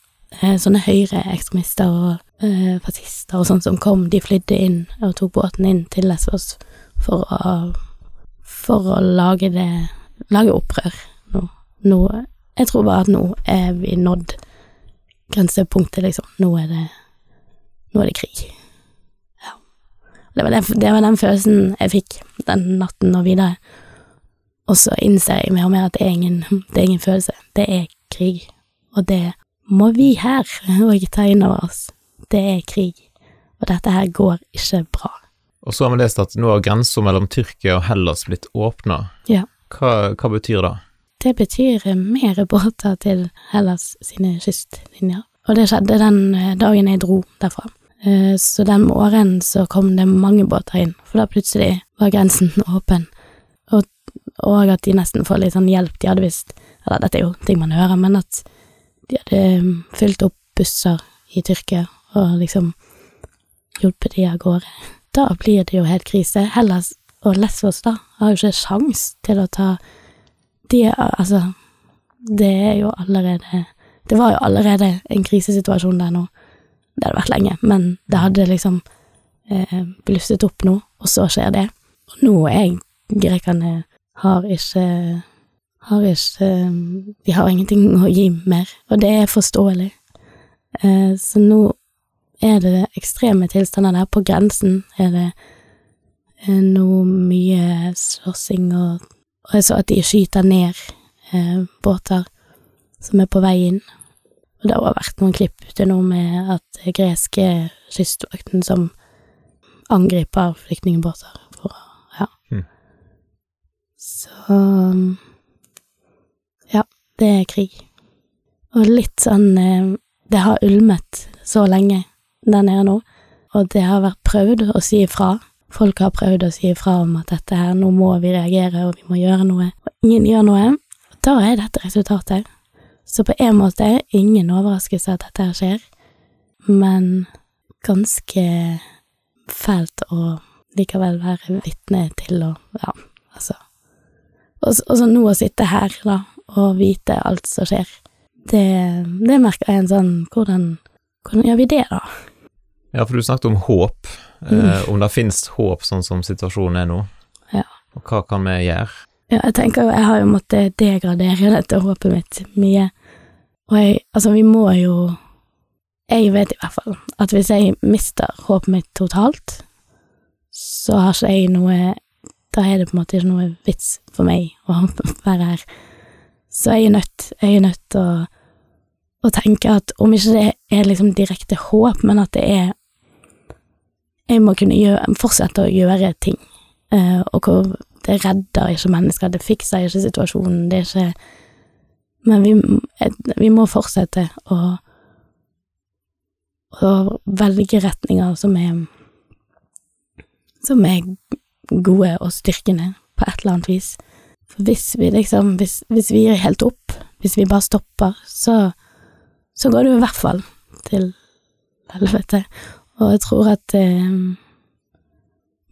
sånne høyreekstremister og eh, fascister og sånn som kom. De flydde inn og tok båten inn til Lesvos for å, for å lage det Lage opprør nå. nå. Jeg tror bare at nå er vi nådd grensepunktet, liksom. Nå er det Nå er det krig. Det var, den, det var den følelsen jeg fikk den natten og videre. Og så innser jeg mer og mer at det er ingen, det er ingen følelse, det er krig. Og det må vi her òg ta inn over oss. Det er krig, og dette her går ikke bra. Og så har vi lest at nå har grensa mellom Tyrkia og Hellas blitt åpna. Ja. Hva, hva betyr det? Det betyr mer båter til Hellas sine kystlinjer. Og det skjedde den dagen jeg dro derfra. Eh, så den morgenen så kom det mange båter inn, for da plutselig var grensen åpen. Og, og at de nesten får litt sånn hjelp. De hadde visst Eller dette er jo ting man hører, men at de hadde mm, fylt opp busser i Tyrkia og liksom hjulpet de av gårde. Da blir det jo helt krise. Hellas og Lesvos, da, har jo ikke sjans til å ta De Altså, det er jo allerede Det var jo allerede en krisesituasjon der nå. Det hadde vært lenge, men det hadde liksom eh, blusset opp nå, og så skjer det. Og nå er grekerne har ikke har ikke De har ingenting å gi mer, og det er forståelig. Eh, så nå er det ekstreme tilstander der. På grensen er det eh, noe mye slåssing og Og jeg så at de skyter ned eh, båter som er på vei inn. Og det har vært noen klipp ute nå med at greske kystvakten som angriper flyktningbåter for Ja. Mm. Så Ja, det er krig. Og litt sånn eh, Det har ulmet så lenge der nede nå, og det har vært prøvd å si ifra. Folk har prøvd å si ifra om at dette her, nå må vi reagere, og vi må gjøre noe, og ingen gjør noe. Da er dette resultatet. Så på en måte ingen overraskelse at dette her skjer, men ganske fælt å likevel være vitne til og ja, altså Og så nå å sitte her, da, og vite alt som skjer, det, det merker jeg en sånn hvordan, hvordan gjør vi det, da? Ja, for du snakket om håp, eh, mm. om det finnes håp sånn som situasjonen er nå. Ja. Og hva kan vi gjøre? Ja, jeg tenker jo, jeg har jo måttet degradere dette håpet mitt mye, og jeg, altså, vi må jo Jeg vet i hvert fall at hvis jeg mister håpet mitt totalt, så har ikke jeg noe Da er det på en måte ikke noe vits for meg å være her. Så jeg er nødt, jeg er nødt til å, å tenke at om ikke det er liksom direkte håp, men at det er Jeg må kunne gjøre, fortsette å gjøre ting, uh, og hvor det redder ikke mennesker, det fikser ikke situasjonen, det er ikke Men vi, vi må fortsette å, å velge retninger som er som er gode og styrkende på et eller annet vis. For hvis vi liksom, hvis, hvis vi gir helt opp, hvis vi bare stopper, så, så går det jo i hvert fall til helvete. Og jeg tror at eh,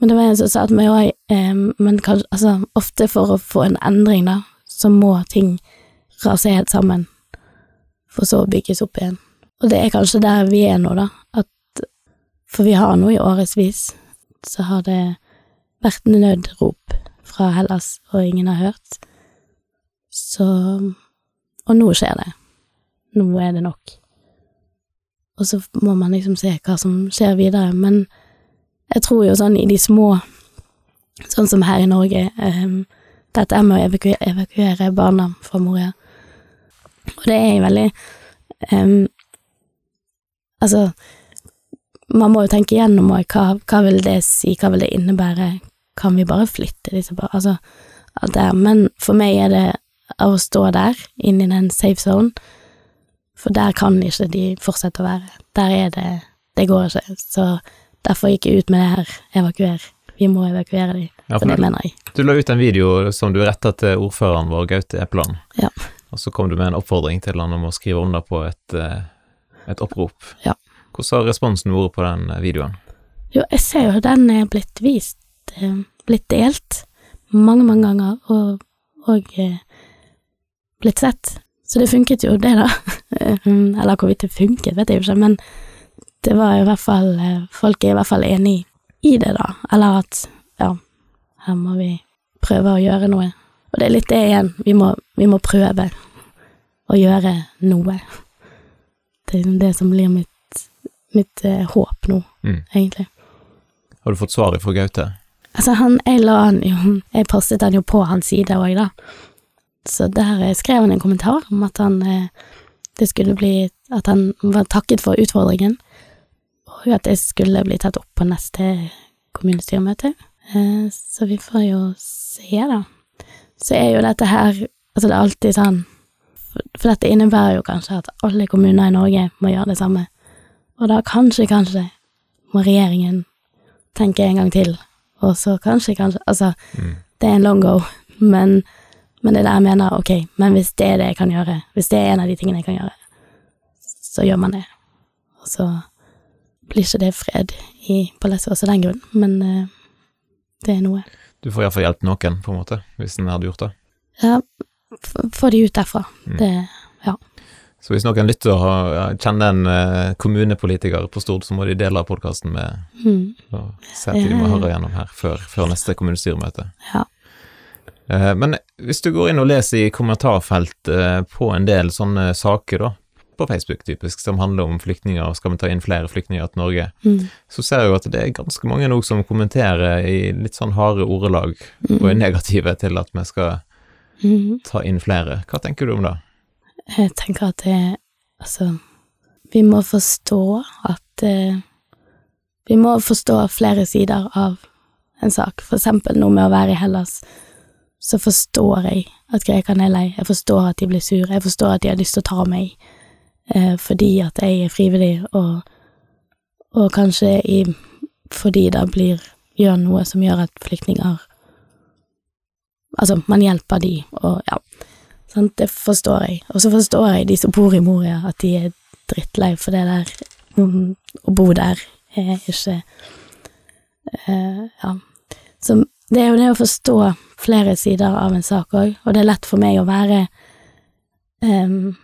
Men det var en som sa at vi òg eh, Men kanskje, altså, ofte for å få en endring, da, så må ting rase helt sammen, for så å bygges opp igjen. Og det er kanskje der vi er nå, da, at For vi har nå i årevis, så har det vært nødrop fra Hellas, og ingen har hørt. Så Og nå skjer det. Nå er det nok. Og så må man liksom se hva som skjer videre, men jeg tror jo sånn i de små, sånn som her i Norge um, Dette er med å evakuere, evakuere barna fra Moria, og det er veldig um, Altså, man må jo tenke igjennom hva, hva vil det si, hva vil det innebære, kan vi bare flytte disse barna, altså alt det her, men for meg er det av å stå der, inni den safe zone, for der kan ikke de fortsette å være. Der er det Det går ikke. Så derfor gikk jeg ut med det her, evakuer. Vi må evakuere de, Ja, for det mener jeg. Du la ut en video som du retta til ordføreren vår, Gaute Epeland. Ja. Og så kom du med en oppfordring til han om å skrive under på et, eh, et opprop. Ja. Hvordan har responsen vært på den videoen? Jo, jeg ser jo den er blitt vist, eh, blitt delt, mange, mange ganger, og, og eh, blitt sett. Så det funket jo, det, da. Eller hvorvidt det funket, vet jeg jo ikke, men det var i hvert fall eh, Folk er i hvert fall enig i det, da. Eller at ja, her må vi prøve å gjøre noe. Og det er litt det igjen, vi må, vi må prøve å gjøre noe. Det er liksom det som blir mitt, mitt håp nå, Mm. egentlig. Har du fått svar fra Gaute? Altså, han, jeg la han jo Jeg postet han jo på hans side òg, da. Så der eh, skrev han en kommentar om at han eh, Det skulle bli At han var takket for utfordringen, og at det skulle bli tatt opp på neste kommunestyremøte. Eh, så vi får jo se, da. Så er jo dette her Altså, det er alltid sånn For, dette innebærer jo kanskje at alle kommuner i Norge må gjøre det samme. Og da kanskje, kanskje må regjeringen tenke en gang til, og så kanskje, kanskje Altså, Mm. det er en long go, men, men det er der jeg mener, ok, men hvis det er det jeg kan gjøre, hvis det er en av de tingene jeg kan gjøre, så gjør man det. Og så blir ikke det fred i Palessos av den grunn, men uh, det er noe. Du får iallfall hjelpe noen, på en måte, hvis en hadde gjort det. Ja, få de ut derfra. Mm. Det Så hvis noen lytter og kjenner en eh, kommunepolitiker på Stord, så må de dele podkasten med mm, og se at de må høre gjennom her før, før neste kommunestyremøte. Ja. Eh, Men hvis du går inn og leser i kommentarfelt eh, på en del sånne saker, da, på Facebook typisk, som handler om flyktninger, og skal vi ta inn flere flyktninger til Norge, mm, så ser jeg jo at det er ganske mange nå som kommenterer i litt sånn harde ordelag, og er mm, negative til at vi skal mm. ta inn flere. Hva tenker du om det? Jeg tenker at det Altså, vi må forstå at eh, Vi må forstå flere sider av en sak. For eksempel nå med å være i Hellas, så forstår jeg at grekerne er lei. Jeg forstår at de blir sure. Jeg forstår at de har lyst til å ta meg eh, fordi at jeg er frivillig, og, og kanskje i, fordi det blir gjør noe som gjør at flyktninger Altså, man hjelper de, og ja. Sant, det forstår jeg. Og så forstår jeg de som bor i Moria, at de er drittlei for det der mm, Å bo der er ikke uh, Ja. Så det er jo det å forstå flere sider av en sak òg, og det er lett for meg å være um,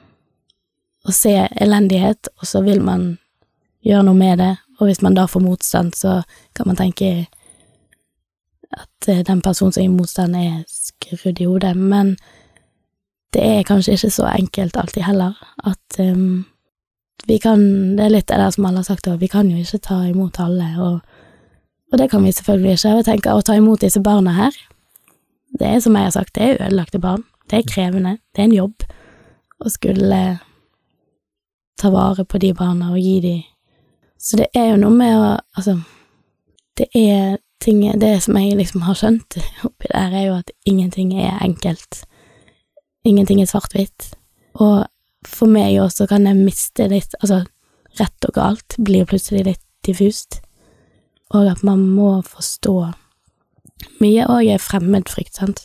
Å se elendighet, og så vil man gjøre noe med det, og hvis man da får motstand, så kan man tenke at eh, den personen som gir motstand, er skrudd i hodet, men det er kanskje ikke så enkelt alltid heller, at um, vi kan Det er litt det der som alle har sagt, og vi kan jo ikke ta imot alle, og, og det kan vi selvfølgelig ikke. Og jeg tenker å ta imot disse barna her, det er som jeg har sagt, det er ødelagte barn. Det er krevende, det er en jobb å skulle ta vare på de barna og gi de Så det er jo noe med å Altså, det er ting Det som jeg liksom har skjønt oppi der, er jo at ingenting er enkelt. Ingenting er svart-hvitt. Og for meg også kan jeg miste litt Altså, rett og galt blir plutselig litt diffust. Og at man må forstå Mye òg er fremmedfrykt, sant.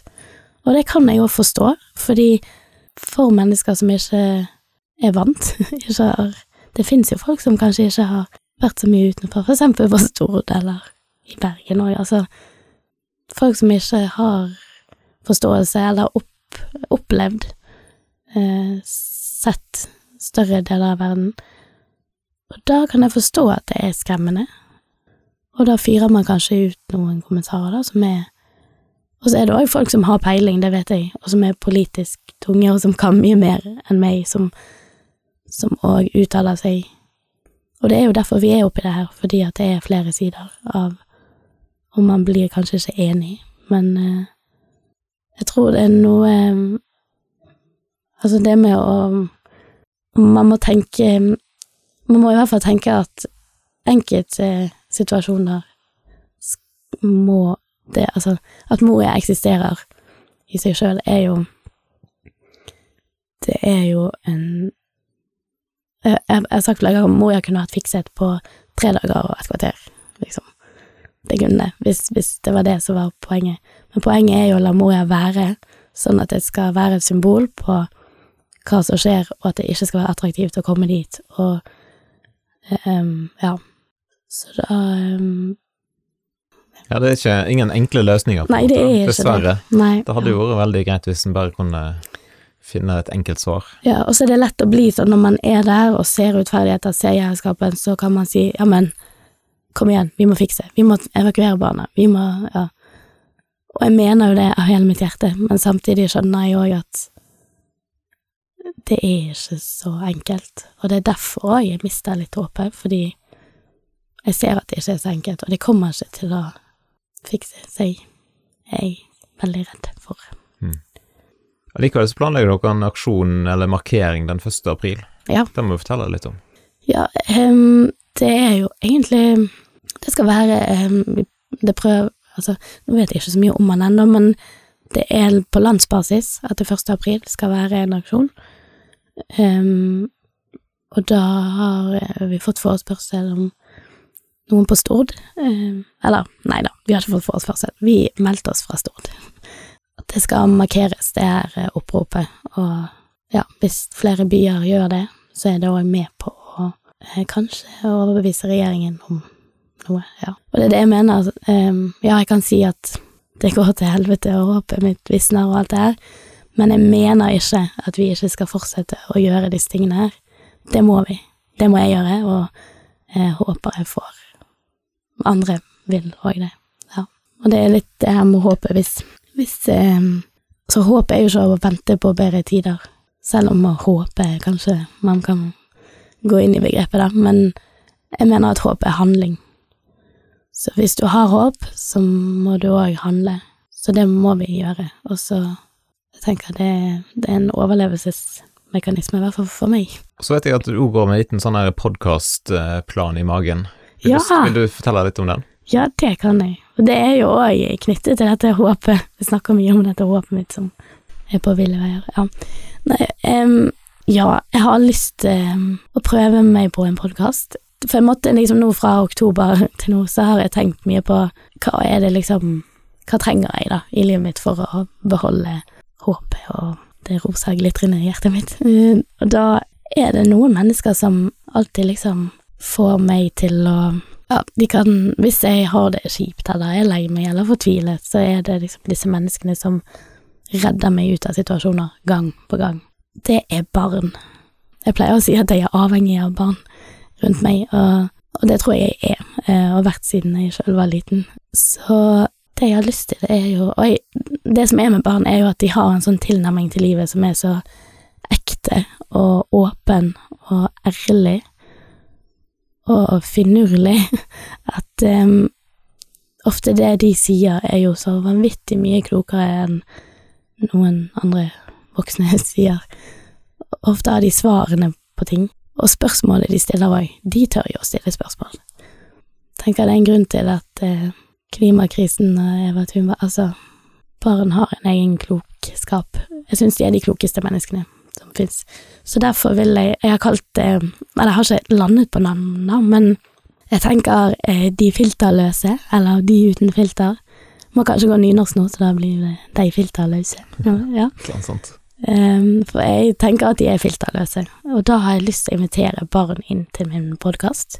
Og det kan jeg jo forstå, fordi for mennesker som ikke er vant, ikke har Det fins jo folk som kanskje ikke har vært så mye utenfor, for eksempel på Stord eller i Bergen òg, altså folk som ikke har forståelse eller opp, opplevd eh, sett større deler av verden. Og da kan jeg forstå at det er skremmende, og da fyrer man kanskje ut noen kommentarer da, som er Og så er det òg folk som har peiling, det vet jeg, og som er politisk tunge, og som kan mye mer enn meg, som òg uttaler seg. Og det er jo derfor vi er oppi det her, fordi at det er flere sider av Og man blir kanskje ikke enig, men eh, jeg tror det er noe Altså, det med å Man må tenke Man må i hvert fall tenke at enkelte situasjoner må det Altså, at Moria eksisterer i seg sjøl, er jo Det er jo en Jeg jeg har sagt flere ganger Moria kunne hatt fikset på tre dager og et kvarter, liksom. Det kunne det, hvis, hvis det var det som var poenget. Men poenget er jo å la Moria være, sånn at det skal være et symbol på hva som skjer, og at det ikke skal være attraktivt å komme dit, og um, ja. Så da um, Ja, det er ikke ingen enkle løsninger, på Nei, det måte. er Dessverre. det. Nei. Det hadde jo vært veldig greit hvis en bare kunne finne et enkelt svar. Ja, og så er det lett å bli sånn når man er der og ser utferdigheter, ser jægerskapen, så kan man si ja, men kom igjen, vi må fikse, vi må evakuere barna, vi må ja. Og jeg mener jo det av hele mitt hjerte, men samtidig skjønner jeg òg at det er ikke så enkelt, og det er derfor òg jeg mister litt håpet, fordi jeg ser at det ikke er så enkelt, og det kommer ikke til å fikse seg, er veldig redd for. Allikevel så planlegger dere en aksjon eller markering den 1. april. Ja. Det må du fortelle litt om. Ja, ehm, det er jo egentlig Det skal være ehm, Det prøv... Altså, nå vet jeg ikke så mye om han ennå, men det er på landsbasis at det 1. april skal være en aksjon. Um, og da har eh, vi fått forespørsel om noen på Stord. Um, eller, nei da, vi har ikke fått forespørsel. Vi meldte oss fra Stord. At det skal markeres, det her oppropet. Og ja, hvis flere byer gjør det, så er det òg med på kanskje overbevise regjeringen om noe, ja. Og det er det jeg mener, ehm, ja, jeg kan si at det går til helvete og håpet mitt visner og alt det her, men jeg mener ikke at vi ikke skal fortsette å gjøre disse tingene her. Det må vi. Det må jeg gjøre, og jeg håper jeg får andre vil òg det. Ja. Og det er litt det her med håpet, hvis, hvis ehm, Så håpet er jo ikke å vente på bedre tider, selv om å håpe kanskje man kan gå inn i begrepet, da, men jeg mener at håp er handling. Så hvis du har håp, så må du òg handle. Så det må vi gjøre. Og så jeg tenker det, det er en overlevelsesmekanisme, i hvert fall for meg. Så vet jeg at du går med en liten sånn podkastplan i magen. Vil, Ja. du, vil du fortelle litt om den? Ja, det kan jeg. Og det er jo òg knyttet til dette håpet. Vi snakker mye om dette håpet mitt som er på ville veier. Ja. Nei, em, ja, jeg har lyst til å prøve meg på en podkast. For jeg måtte liksom nå fra oktober til nå, så har jeg tenkt mye på hva er det liksom Hva trenger jeg da i livet mitt for å beholde håpet og det rosa glitrende hjertet mitt? Eh, Og da er det noen mennesker som alltid liksom får meg til å ja, de kan, hvis jeg har det kjipt eller er lei meg eller fortvilet, så er det liksom disse menneskene som redder meg ut av situasjoner gang på gang. Det er barn. Jeg pleier å si at jeg er avhengig av barn rundt meg, og, og det tror jeg jeg er, eh, og har vært siden jeg sjøl var liten. Så det jeg har lyst til, er jo Og jeg, det som er med barn, er jo at de har en sånn tilnærming til livet som er så ekte og åpen og ærlig og finurlig at um, ofte det de sier er jo så vanvittig mye klokere enn noen andre voksne sier. Ofte har de svarene på ting, og spørsmålet de stiller òg, de tør jo å stille spørsmål. Tenker det er en grunn til at eh, klimakrisen og Eva Thunberg Altså, barn har en egen klokskap. Jeg syns de er de klokeste menneskene som fins. Så derfor vil jeg Jeg har kalt det Eller jeg har ikke landet på navn, da, men jeg tenker eh, De filterløse, eller De uten filter, Må kanskje gå nynorsk nå, så da blir det de filterløse. Ja. ja. Um, for jeg tenker at de er filterløse, og da har jeg lyst til å invitere barn inn til min podkast.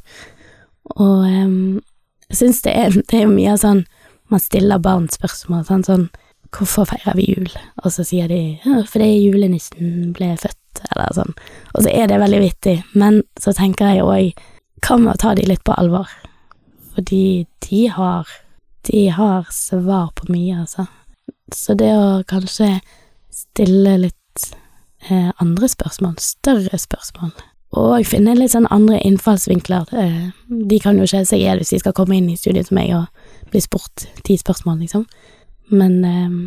Og um, jeg syns det det er mye sånn Man stiller barn spørsmål sånn sånn Hvorfor feirer vi jul? Og så sier de fordi julenissen ble født, eller sånn. Og så er det veldig vittig, men så tenker jeg òg Hva med ta de litt på alvor? Fordi de har De har svar på mye, altså. Så det å kanskje stille litt eh, andre spørsmål, større spørsmål, og finne litt sånn andre innfallsvinkler. Eh, de kan jo ikke seg er hvis de skal komme inn i studiet som meg og bli spurt ti spørsmål, liksom. Men eh,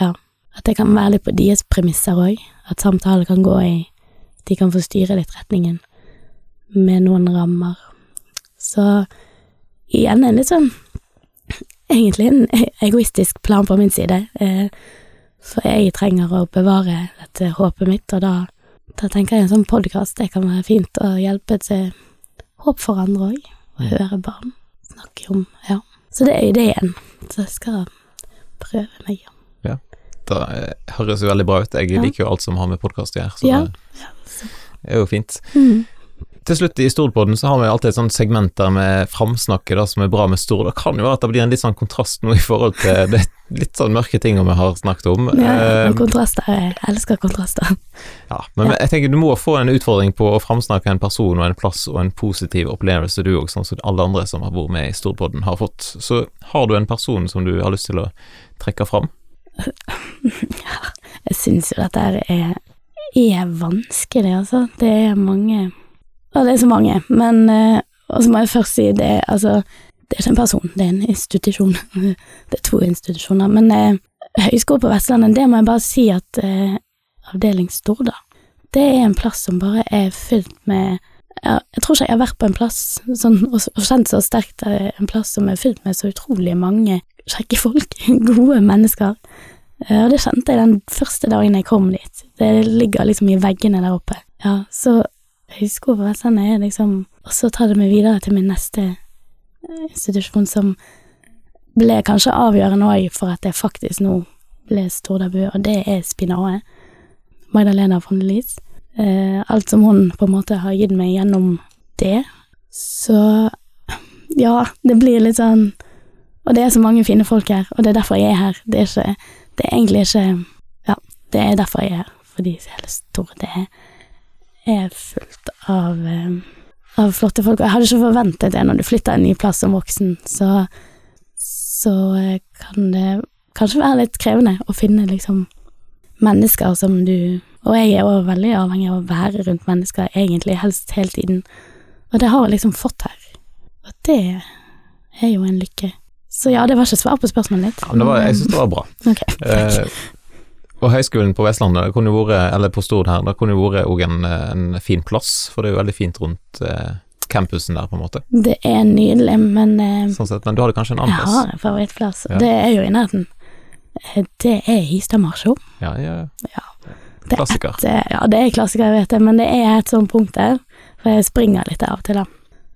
ja, at det kan være litt på deres premisser òg. At samtaler kan gå i De kan få styre litt retningen med noen rammer. Så igjen en litt sånn Egentlig en egoistisk plan på min side. Eh, for jeg trenger å bevare dette håpet mitt, og da, da tenker jeg en sånn podkast det kan være fint å hjelpe til håp for andre òg. Å høre barn snakke om Ja. Så det er ideen. Så jeg skal prøve meg. Ja. Det eh, høres jo veldig bra ut. Jeg liker jo alt som har med podkast å gjøre, så Ja. det er jo fint. Mm. Til slutt i Stordpodden så har vi alltid et sånt segment der med framsnakket det som er bra med Stord. Det kan jo være at det blir en litt sånn kontrast nå i forhold til det litt sånn mørke tingene vi har snakket om. Ja, Eh, men kontraster. Jeg elsker kontraster. ja, men jeg tenker du må få en utfordring på å framsnakke en person og en plass og en positiv opplevelse du òg, sånn som alle andre som har vært med i Stordpodden har fått. Så har du en person som du har lyst til å trekke fram? Jeg syns jo dette er, er vanskelig, altså. Det er mange Og det er så mange, men eh, Og så må jeg først si det, altså Det er ikke en person, det er en institusjon. Det er to institusjoner. Men eh, Høgskolen på Vestlandet, det må jeg bare si at eh, avdeling Storda, det er en plass som bare er fylt med ja, Jeg tror ikke jeg har vært på en plass sånn, og, og kjent så sterkt eh, en plass som er fylt med så utrolig mange kjekke folk, gode mennesker. Eh, Og det kjente jeg den første dagen jeg kom dit. Det ligger liksom i veggene der oppe. Ja, så På Vestlandet er liksom Og så tar det meg videre til min neste eh, institusjon, som ble kanskje avgjørende òg for at jeg faktisk nå ble Stordabu, og det er Spinae. Magdalena von Lies. Eh, alt som hun på en måte har gitt meg gjennom det. Så ja, det blir litt sånn Og det er så mange fine folk her, og det er derfor jeg er her. Det er ikke Det er egentlig ikke Ja, det er derfor jeg er her, fordi hele store det er, er fullt av eh, av flotte folk. Og jeg hadde ikke forventet det når du flytter en ny plass som voksen, så så eh, kan det kanskje være litt krevende å finne liksom mennesker som du Og jeg er også veldig avhengig av å være rundt mennesker, egentlig helst hele tiden. Og det har jeg liksom fått her. Og det er jo en lykke. Så ja, det var ikke svar på spørsmålet ditt. Ja, men det var, jeg syns det var bra. Ok. Og Høgskolen på Vestlandet, kunne jo vært, eller på Stord her, det kunne jo vært òg en, en fin plass, for det er jo veldig fint rundt eh, campusen der, på en måte. Det er nydelig, men eh, Sånn sett, men du hadde kanskje en annen jeg plass? har en favorittplass, Ja. det er jo i nærheten. Eh, Det er Histad Marsjo. Ja, ja, Ja. Det er Klassiker. Et, eh, ja, det er klassiker, jeg vet det, men det er et sånt punkt der, for jeg springer litt av og til, da.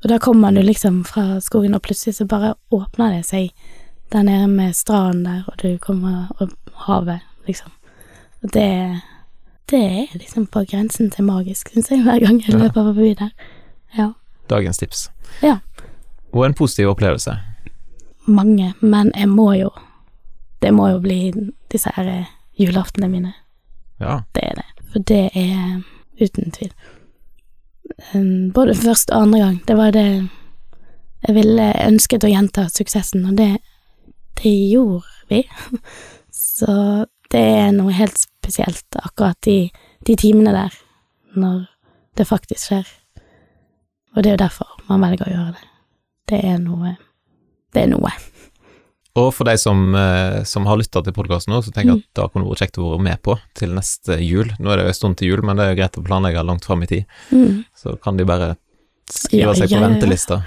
Og da kommer du liksom fra skogen, og plutselig så bare åpner det seg der nede med stranden der, og du kommer og havet, liksom. Og det Det er liksom på grensen til magisk, syns jeg, hver gang jeg Ja. løper forbi der. Ja. Dagens tips. Ja. Og en positiv opplevelse. Mange, men jeg må jo Det må jo bli disse her eh, julaftene mine. Ja. Det er det. For det er uten tvil. Um, Både første og andre gang. Det var det jeg ville ønsket å gjenta suksessen, og det, det gjorde vi. Så det er noe helt spesielt, akkurat de, de timene der, når det faktisk skjer. Og det er jo derfor man velger å gjøre det. Det er noe Det er noe. Og for de som, eh, som har lytta til podkasten nå, så tenker jeg Mm. at da kunne det vært kjekt å være med på til neste jul. Nå er det jo en stund til jul, men det er jo greit å planlegge langt fram i tid. Mm, Så kan de bare skrive Ja, seg på ja, ja, ja. ventelista.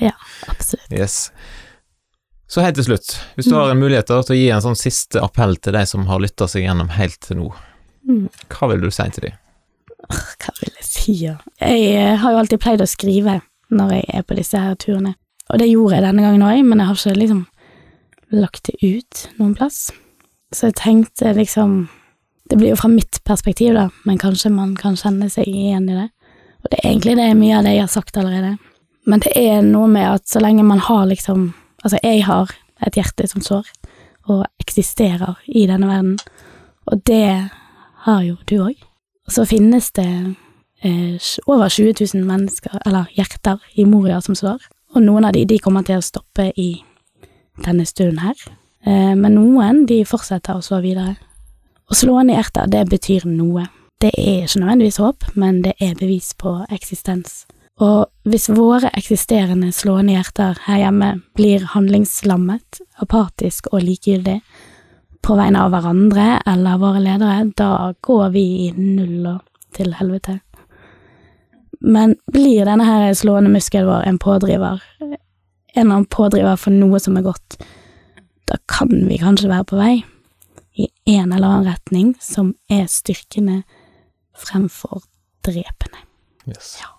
Ja. absolutt. Yes. Så helt til slutt, hvis du Mm. har en mulighet til å gi en sånn siste appell til de som har lytta seg gjennom helt til nå, Mm. hva vil du si til dem? Hva vil jeg si, ja? Jeg eh, har jo alltid pleid å skrive når jeg er på disse her turene. Og det gjorde jeg denne gangen òg, men jeg har ikke liksom lagt det ut noen plass. Så jeg tenkte liksom Det blir jo fra mitt perspektiv, da, men kanskje man kan kjenne seg igjen i det. Og det er egentlig det mye av det jeg har sagt allerede. Men det er noe med at så lenge man har liksom Altså, jeg har et hjerte som sår, og eksisterer i denne verden, og det har jo du òg. Og så finnes det eh, over 20 000 mennesker, eller hjerter, i Moria som sår, og noen av de, de kommer til å stoppe i denne stunden her. Eh, men noen, de fortsetter å så videre. Å slående hjerter, det betyr noe. Det er ikke nødvendigvis håp, men det er bevis på eksistens. Og hvis våre eksisterende slående hjerter her hjemme blir handlingslammet, apatisk og likegyldig på vegne av hverandre eller våre ledere, da går vi i null og til helvete. Men blir denne her slående muskelen vår en pådriver, en eller annen pådriver for noe som er godt, da kan vi kanskje være på vei i en eller annen retning som er styrkende fremfor drepende. Yes. Ja.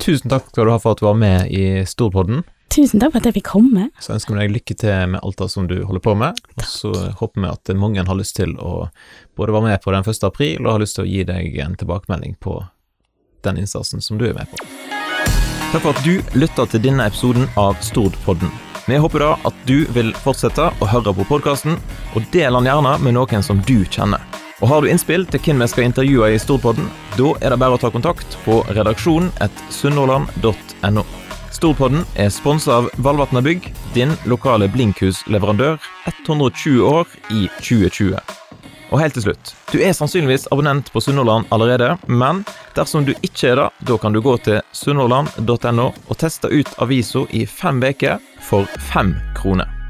Tusen takk skal du ha for at du var med i Storpodden. Tusen takk for at jeg fikk komme. Så ønsker vi deg lykke til med alt det som du holder på med, og så håper vi at mange har lyst til å både være med på den 1. april, og har lyst til å gi deg en tilbakemelding på den innsatsen som du er med på. Takk for at du lytta til denne episoden av Stordpodden. Vi håper da at du vil fortsette å høre på podkasten, og del den gjerne med noen som du kjenner. Og Har du innspill til hvem vi skal intervjue i Storpodden, da er det bare å ta kontakt på redaksjonen et sunnhordland.no. Storpodden er sponsa av Valvatna Bygg, din lokale blinkhusleverandør, 120 år i 2020. Og helt til slutt, du er sannsynligvis abonnent på Sunnhordland allerede, men dersom du ikke er det, da kan du gå til sunnhordland.no og teste ut avisa i fem uker for fem kroner.